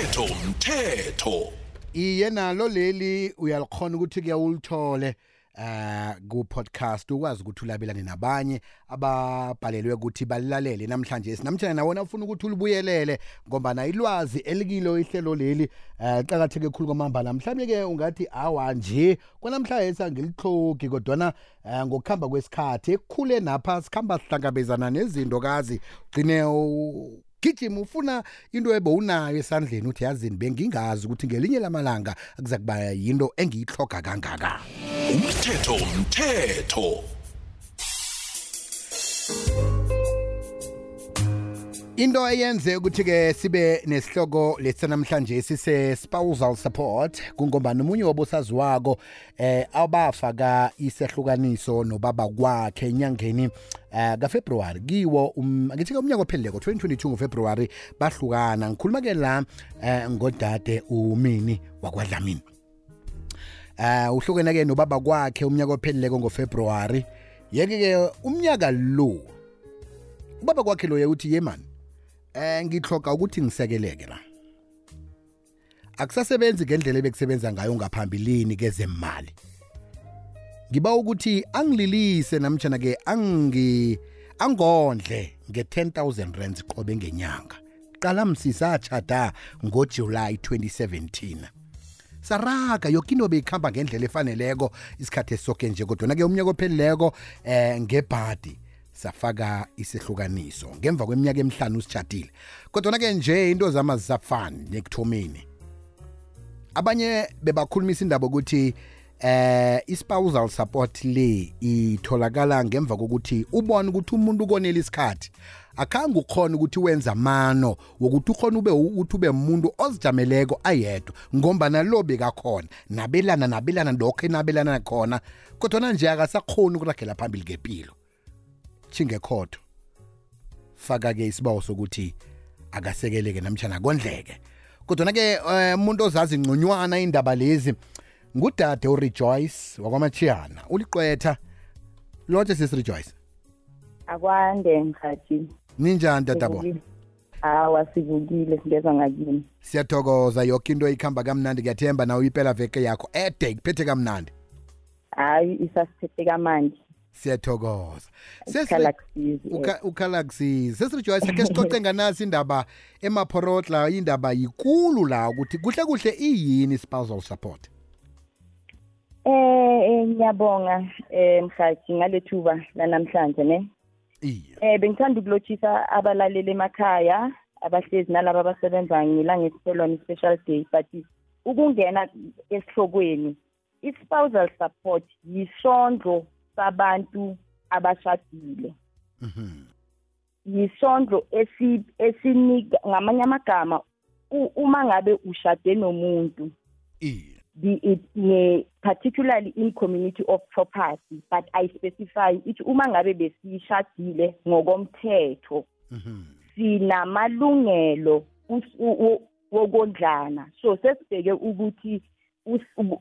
umthetho umthetho. Iye nalo leli uyalikhona ukuthi ke ulithole eh ku podcast ukwazi ukuthi ulabelane nabanye ababhalelwe ukuthi balilalele namhlanje. Namhlanje nawona ufuna ukuthi ulibuyelele ngoba na ilwazi elikilo ihlelo leli eh qhakatheke khulu kwamambala. Mhlawumbe ke ungathi awa nje kwanamhlanje sangilihlogi kodwana eh, ngokuhamba kwesikhathi ekukhule napha sikhamba sihlangabezana nezinto kazi ugcine u- gijima ufuna into ebowunayo esandleni uthi yazini bengingazi ukuthi ngelinye lamalanga kuza kuba yinto engiyihloga kangaka. Umthetho umthetho. Into eyenze ukuthi-ke sibe nesihloko lesi namhlanje sise spousal support kungombani omunye wabosaziwako eh abafaka isehlukaniso nobaba kwakhe enyangeni eh kaFebruary kiwo um ngithi umnyaka opheleleko 2022 ngoFebruary bahlukana. Ngikhuluma ke la eh ngodade umini wakwadlamini. Eh uhlukene ke nobaba kwakhe umnyaka opheleleko ngoFebruary yeke ke umnyaka lo ubaba kwakhe lo uthi yemani eh ngihloka ukuthi ngisekeleke la. Akusasebenzi ngendlela ebekusebenza ngayo ngaphambilini kezemali. Ngiba ukuthi angililise namtjana ke angi angondle nge-10000 rands qobe ngenyanga. Qala msisachada ngojuly 2017 saraga yoke into beyikhamba ngendlela efaneleko isikhathi esisoke nje kodwana-ke umnyaka ophelileko eh ngebhadi. Safaka isihlukaniso. Ngemva kweminyaka emihlanu sitshadile kodwana-ke nje into zama zisafani nekuthomeni. Abanye bebakhulumisa indaba ukuthi eh i-spousal support le itholakala ngemva kokuthi ubone ukuthi umuntu ukonela isikhathi. Akhange ukhona ukuthi wenza amano wokuthi ukhona ube ukuthi ube umuntu ozijameleko ayedwa ngombana lo bekakhona. Nabelana nabelana lokho enabelana khona. Kodwana nje akasakhoni ukuragela phambili ngempilo chingekhotho faka-ke isibawo sokuthi akasekeleke namtshana kondleke kodwana-ke um umuntu ozazi ngconywana indaba lezi ngudade urejoyce wakwamachiyana uliqwetha. Lotshe sisirejoyce akwande mkhathi ninjani dadabo hawa sivukile ngeza ngakini. Siyathokoza. Yoke into ikhamba kamnandi. Ngiyathemba nawe impela veke yakho ede kuphethe kamnandi. Hayi isasiphethe kamandi. Siyathokoza. Ukhala kusizi. Ukha- ukhala kusizi sesirejoyce ke sicoce nganasi indaba emaphorotla indaba yikulu la ukuthi kuhle kuhle iyini spousal support? Eh eh, ngiyabonga eh mkhathi ngalethuba lanamhlanje ne? Eh bengithanda ukulotshisa abalaleli emakhaya abahlezi nalabo abasebenza ngilanga esiphelwane special day but ukungena esihlokweni i-spousal support yisondlo sabantu abashadile Mhm. yisondlo esi esinika ngamanye amagama uma ngabe ushade nomuntu be it ne particularly in community of property but i specify ithi uma ngabe besishadile ngokomthetho Mhm. sinamalungelo wokondlana so sesibheke ukuthi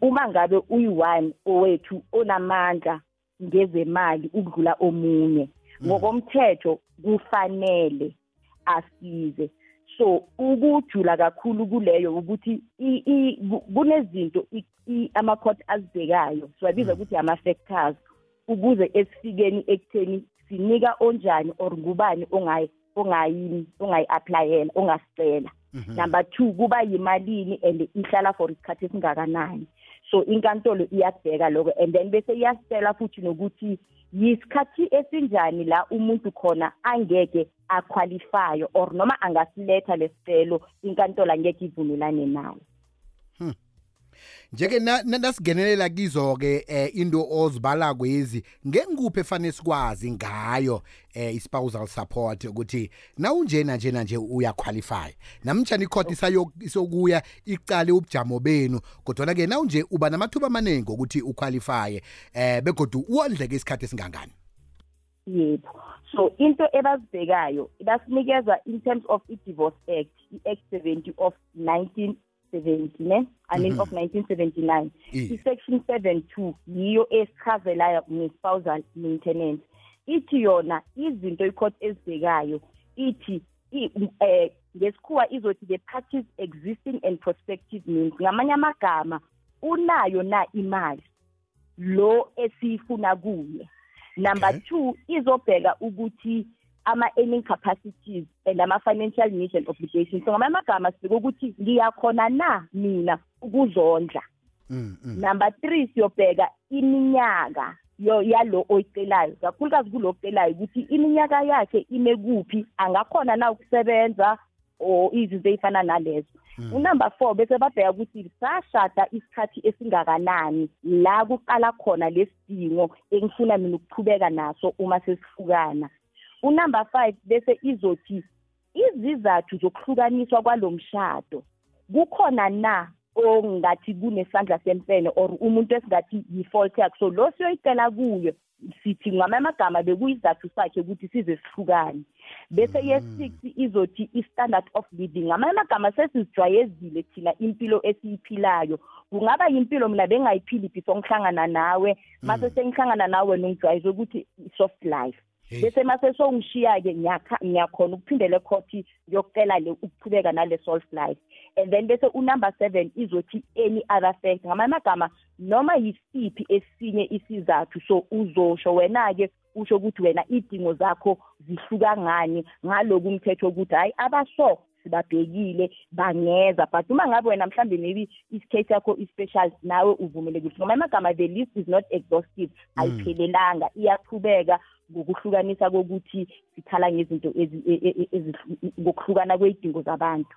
uma ngabe uyi-one owethu onamandla ngezemali ukudlula omunye. Ngokomthetho kufanele asize. So ukujula kakhulu kuleyo ukuthi kunezinto ama-court azibhekayo siwabiza ukuthi ama-factors ukuze esifikeni ekutheni sinika onjani or ngubani ongayi ongayi ongayi-aplayela ongasicela. Number two kuba yimalini and ihlala for isikhathi esingakanani. So inkantolo iyakubheka lokho. And then bese iyasitela futhi nokuthi yisikhathi esinjani la umuntu khona angeke aqualifye or noma angasiletha lesicelo inkantolo angeke ivumelane nayo njeke na- na- nasingenelela kizo-ke eh, into ozibala kwezi ngengikuphi efanele sikwazi ngayo eh, i-spousal support ukuthi nawunjena njena nje uyaqualify namtshana ikhoti isayo- isokuya icale ubujamo benu kodwana-ke nawunje uba namathuba amaningi ukuthi uqualifye eh begodwa uwondleke isikhathi esingangani? Yebo. So into ebazibhekayo basinikeza in terms of i-divorce act i-act 70 of 1970 ne? I mean of 1979 Iye. i-section 72 yiyo esichazelayo nge-spousal maintenance. Ithi yona izinto icourt ezibhekayo ithi i- eh ngesikhuwa izothi the parties existing and prospective means ngamanye amagama unayo na imali lo esifuna kuye. Number Okay. 2 izobheka ukuthi ama-earning capacities and ama-financial needs and obligations. So ngamanye amagama sibheke ukuthi ngiyakhona na mina ukuzondla? Mm, mm. number 3 siyobheka iminyaka yalo oyicelayo. Kakhulukazi kulo ocelayo ukuthi iminyaka yakhe ime kuphi angakhona na ukusebenza or izinto ezifana nalezo. Unumber 4 bese babheka ukuthi sashada isikhathi esingakanani la kuqala khona lesidingo engifuna mina ukuqhubeka naso uma sesihlukana unumber 5 bese izothi izizathu zokuhlukaniswa kwalomshado kukhona na ongathi kunesandla semfene or umuntu esingathi yi-fault yakhe? So lo siyoyicela kuyo sithi ngamanye amagama bekuyizathu sakhe ukuthi size sihlukane. Bese ye-six izothi i-standard of living ngamanye amagama sesizijwayezile thina impilo esiyiphilayo kungaba yimpilo mina bengayiphili before ngihlangana nawe mase sengihlangana nawe nongijwayeze ukuthi i-soft life. Bese mase sowungishiya-ke ngiyakha- ngiyakhona ukuphindela ekhoti ngiyocela le ukuqhubeka nale soft life. And then bese unumber seven izothi any other fact ngamanye amagama noma yisiphi esinye isizathu so uzosho wena-ke usho ukuthi wena iy'dingo zakho zihluka ngani ngaloku umthetho ukuthi hhayi abaso sibabhekile bangeza. But uma ngabe wena mhlambe maybe isicase yakho i-special nawe uvumelekile ngamanye amagama the list is not exhaustive ayiphelelanga iyaqhubeka ngokuhlukanisa kokuthi sikhala ngezinto ezi- e- e- e- ezihlu- ngokuhlukana kwey'dingo zabantu.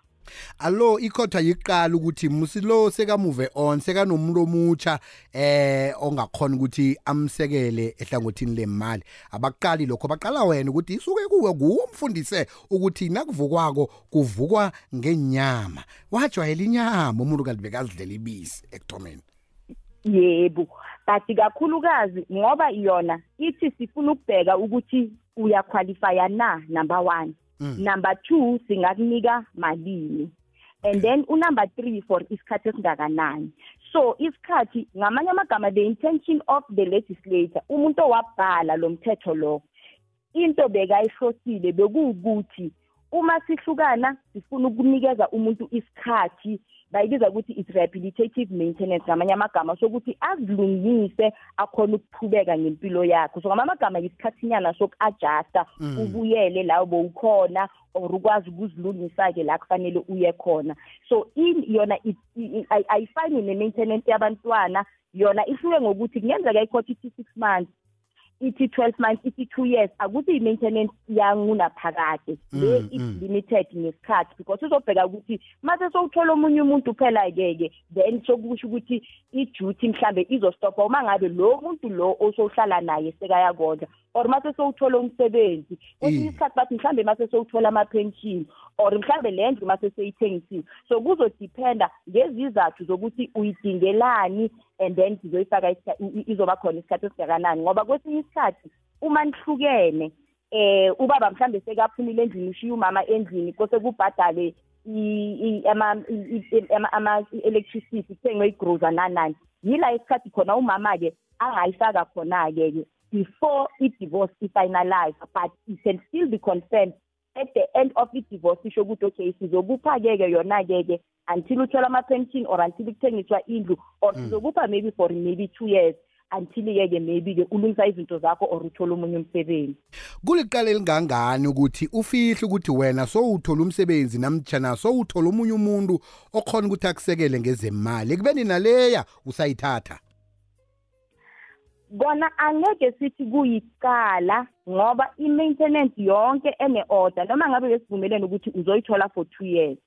Alo ikhotha yiqala ukuthi musilo sekamuve on sekanomuntu omutsha eh ongakhona ukuthi amsekele ehlangothini lemali. Abaqali lokho baqala wena ukuthi isuke kuwe nguwe umfundise ukuthi nakuvukwako kuvukwa ngenyama wajwayela inyama umuntu kanti bekazidlela ibisi ekuthomeni. Yebo but kakhulukazi ngoba yona ithi sifuna ukubheka ukuthi uyaqualifya na number one. Mm. Number two singakunika malini. And then unumber three for isikhathi esingakanani. So isikhathi ngamanye amagama the intention of the legislator umuntu owabhala lo mthetho lo into bekayihlosile bekuwukuthi uma sihlukana sifuna ukunikeza umuntu isikhathi bayibiza ukuthi it's rehabilitative maintenance ngamanye amagama. Sokuthi azilungise akhona ukuqhubeka ngempilo yakho. So ngamanye amagama yisikhathinyana soku-adjusta Mm. ubuyele la bowukhona or ukwazi ukuzilungisa-ke la kufanele uye khona. So in yona it- i- i- ay- ayifani ne-maintenance yabantwana yona ihluke ngokuthi kungenzeka ikhotha ithi six months ithi 12 months ithi 2 years akuthi i-maintenance yangunaphakade le Mm, is mm. limited ngesikhathi because uzobheka ukuthi mase sowuthola omunye umuntu phela-ke-ke then sokusho ukuthi i-duty mhlambe izostopha uma ngabe lo muntu lo osowuhlala naye sekayakondla or mase sowuthola umsebenzi. Kwesinye isikhathi bathi mhlambe mase sowuthola ama-pension or mhlambe le ndlu mase seyithengisiwe so kuzodiphenda ngezizathu zokuthi uyidingelani and then sizoyifaka izoba khona isikhathi esingakanani. Ngoba kwesinye isikhathi uma nihlukene eh ubaba mhlambe sekaphumile endlini ushiya umama endlini kose kubhadale i- i- ama- i- i- ama- ama- i-electricity kuthengwe igroza nanani. Yila isikhathi khona umama-ke angayifaka khona-ke-ke. Before i-divorce i-finalize but it can still be confirmed. At the end of i-divorce isho ukuthi okay sizokupha-ke-ke yona-ke-ke until uthola ama-pension or until kuthengiswa indlu or sizokupha maybe for maybe two years until-ke-ke maybe-ke ulungisa izinto zakho or uthole omunye umsebenzi. Kuliqala elingangani ukuthi ufihle ukuthi wena sowuthola umsebenzi namtjana sowuthola omunye umuntu okhona ukuthi akusekele ngezemali? Ekubeni naleya usayithatha. Kona angeke sithi kuyicala ngoba i-maintenance yonke ene-order noma ngabe besivumelene ukuthi uzoyithola for two years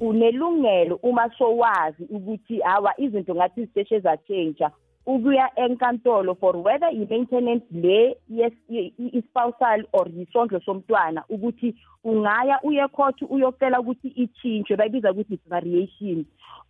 unelungelo uma sowazi ukuthi hawa izinto ngathi ziseshe zatshentsha ukuya enkantolo for whether i-maintenance le yes i- i- i-spousal or yisondlo somntwana ukuthi ungaya uye court uyocela ukuthi itshintshwe bayibiza ukuthi it's variation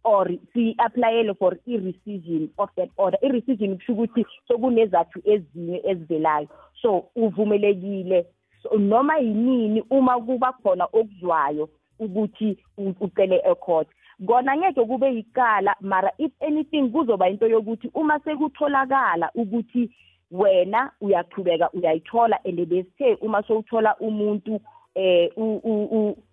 or siyi-aplayele for i-rescission of that order. I-rescission kusho ukuthi sokunezathu ezinye ezivelayo. So uvumelekile so, noma yinini uma kuba khona okuzwayo ukuthi u- ucele ecourt. Kona ngeke kube yicala mara if anything kuzoba into yokuthi uma sekutholakala ukuthi wena uyaqhubeka uyayithola and besithe uma sowuthola umuntu eh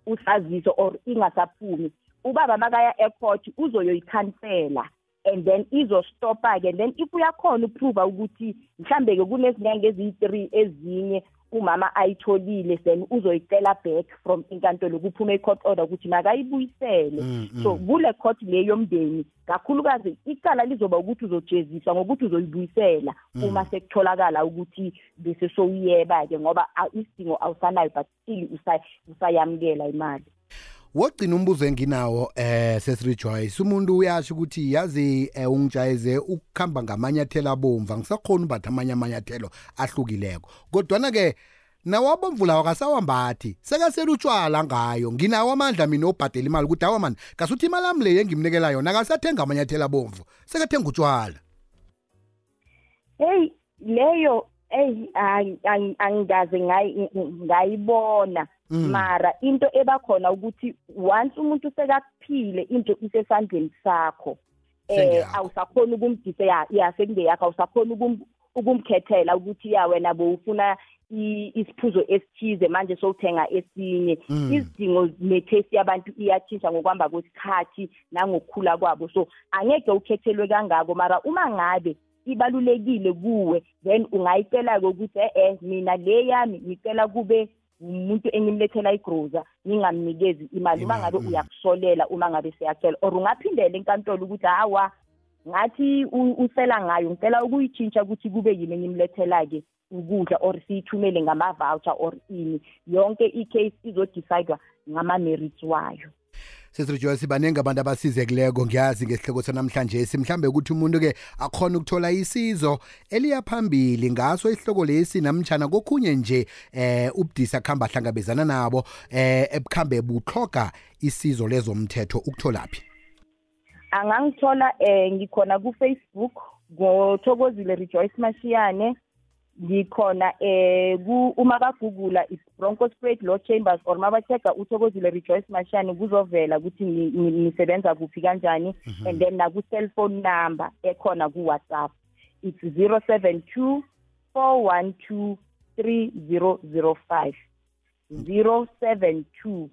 usaziso or ingasaphumi ubaba makaya ecourt uzoyoyikhansela and then izostopa ke then if uyakhona ukuprova ukuthi mhlambe ke kunezinyanga eziyi-3 ezinye umama ayitholile then uzoyicela back from inkantolo kuphume i-court order ukuthi makayibuyisele. So kule court le yomndeni kakhulukazi icala lizoba ukuthi uzojeziswa ngokuthi uzoyibuyisela uma sekutholakala ukuthi bese sowuyeba-ke ngoba a- isidingo awusanayo but still usa- usayamukela imali. Wogcina umbuzo enginawo eh sesirejoice umuntu uyasho ukuthi yazi eh, ungijayeze ukukhamba ngamanyathelo abomvu angisakhona umbatha amanye amanyathelo ahlukileko. Kodwana ke nawabomvu lawo akasawambathi sekasela utshwala ngayo. Nginawo amandla mina obhadela imali ukuthi awa mani ngasuthi imali ami le engimnikela yona akasathenga amanyathelo abomvu sekathenga utshwala hey leyo hey ang- ang- angaze ngayi- ngayibona. Mm. Mara into ebakhona ukuthi once umuntu sekaphile into isesandleni sakho. Eh awusakhona ukumdise ya ya sekungeyakho. Awusakhona ukum ukumkhethela ukuthi ya wena bowufuna isiphuzo esithize manje sowuthenga esinye. Mm. izidingo nethesi yabantu iyatshintsha ngokuhamba kwesikhathi nangokukhula kwabo. So angeke ukhethelwe kangako mara uma ngabe ibalulekile kuwe then ungayicela-ke ukuthi e-e mina le yami ngicela kube umuntu engimlethela igroza ngingamnikezi imali uma Imali, ngabe mm. uyakusolela uma ngabe siyacela or ungaphindela enkantolo ukuthi hawa ngathi u- usela ngayo ngicela ukuyitshintsha ukuthi kube yini engimlethela-ke ukudla or siyithumele ngama-voucher or ini yonke i-case izodecide-wa ngama-merits wayo sesirejoice baningi abantu abasizekileko. Ngiyazi ngesihloko sanamhlanje simhlambe ukuthi umuntu-ke akhona ukuthola isizo eliya phambili ngaso isihloko lesi namtshana kokhunye nje eh ubudisa kuhamba ahlangabezana nabo eh ebukhambe buhloga isizo lezomthetho ukutholaphi? Angangithola eh ngikhona ku-facebook ngothokozile rejoice mashiyane. Ngikhona eh ku uma bagugula is bronco spread law chambers or mabacheka uthokozile rejoice mashiyane kuzovela ukuthi ni- ni- nisebenza kuphi kanjani. And then naku cellphone number ekhona ku-whatsapp. It's 072 412 3005 072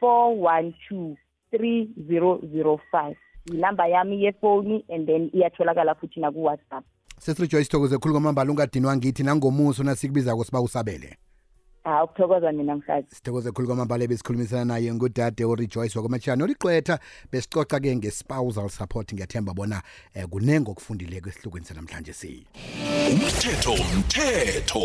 412 3005 inamba yami yefoni and then iyatholakala futhi naku-whatsapp. Sesirejoice thokoze khulu kwamambala ungadinwa ngithi nangomuso nasikubizako siba usabele. Hayi ukuthokoza mina mhlazi sithokoze khulu kwamambala besikhulumisana naye ngudade urejoice wakwamashiyane oliqwetha besicoca-ke nge-spousal support ngiyathemba bona um kunenge okufundileko esihlukweni sanamhlanje siyi umthetho mthetho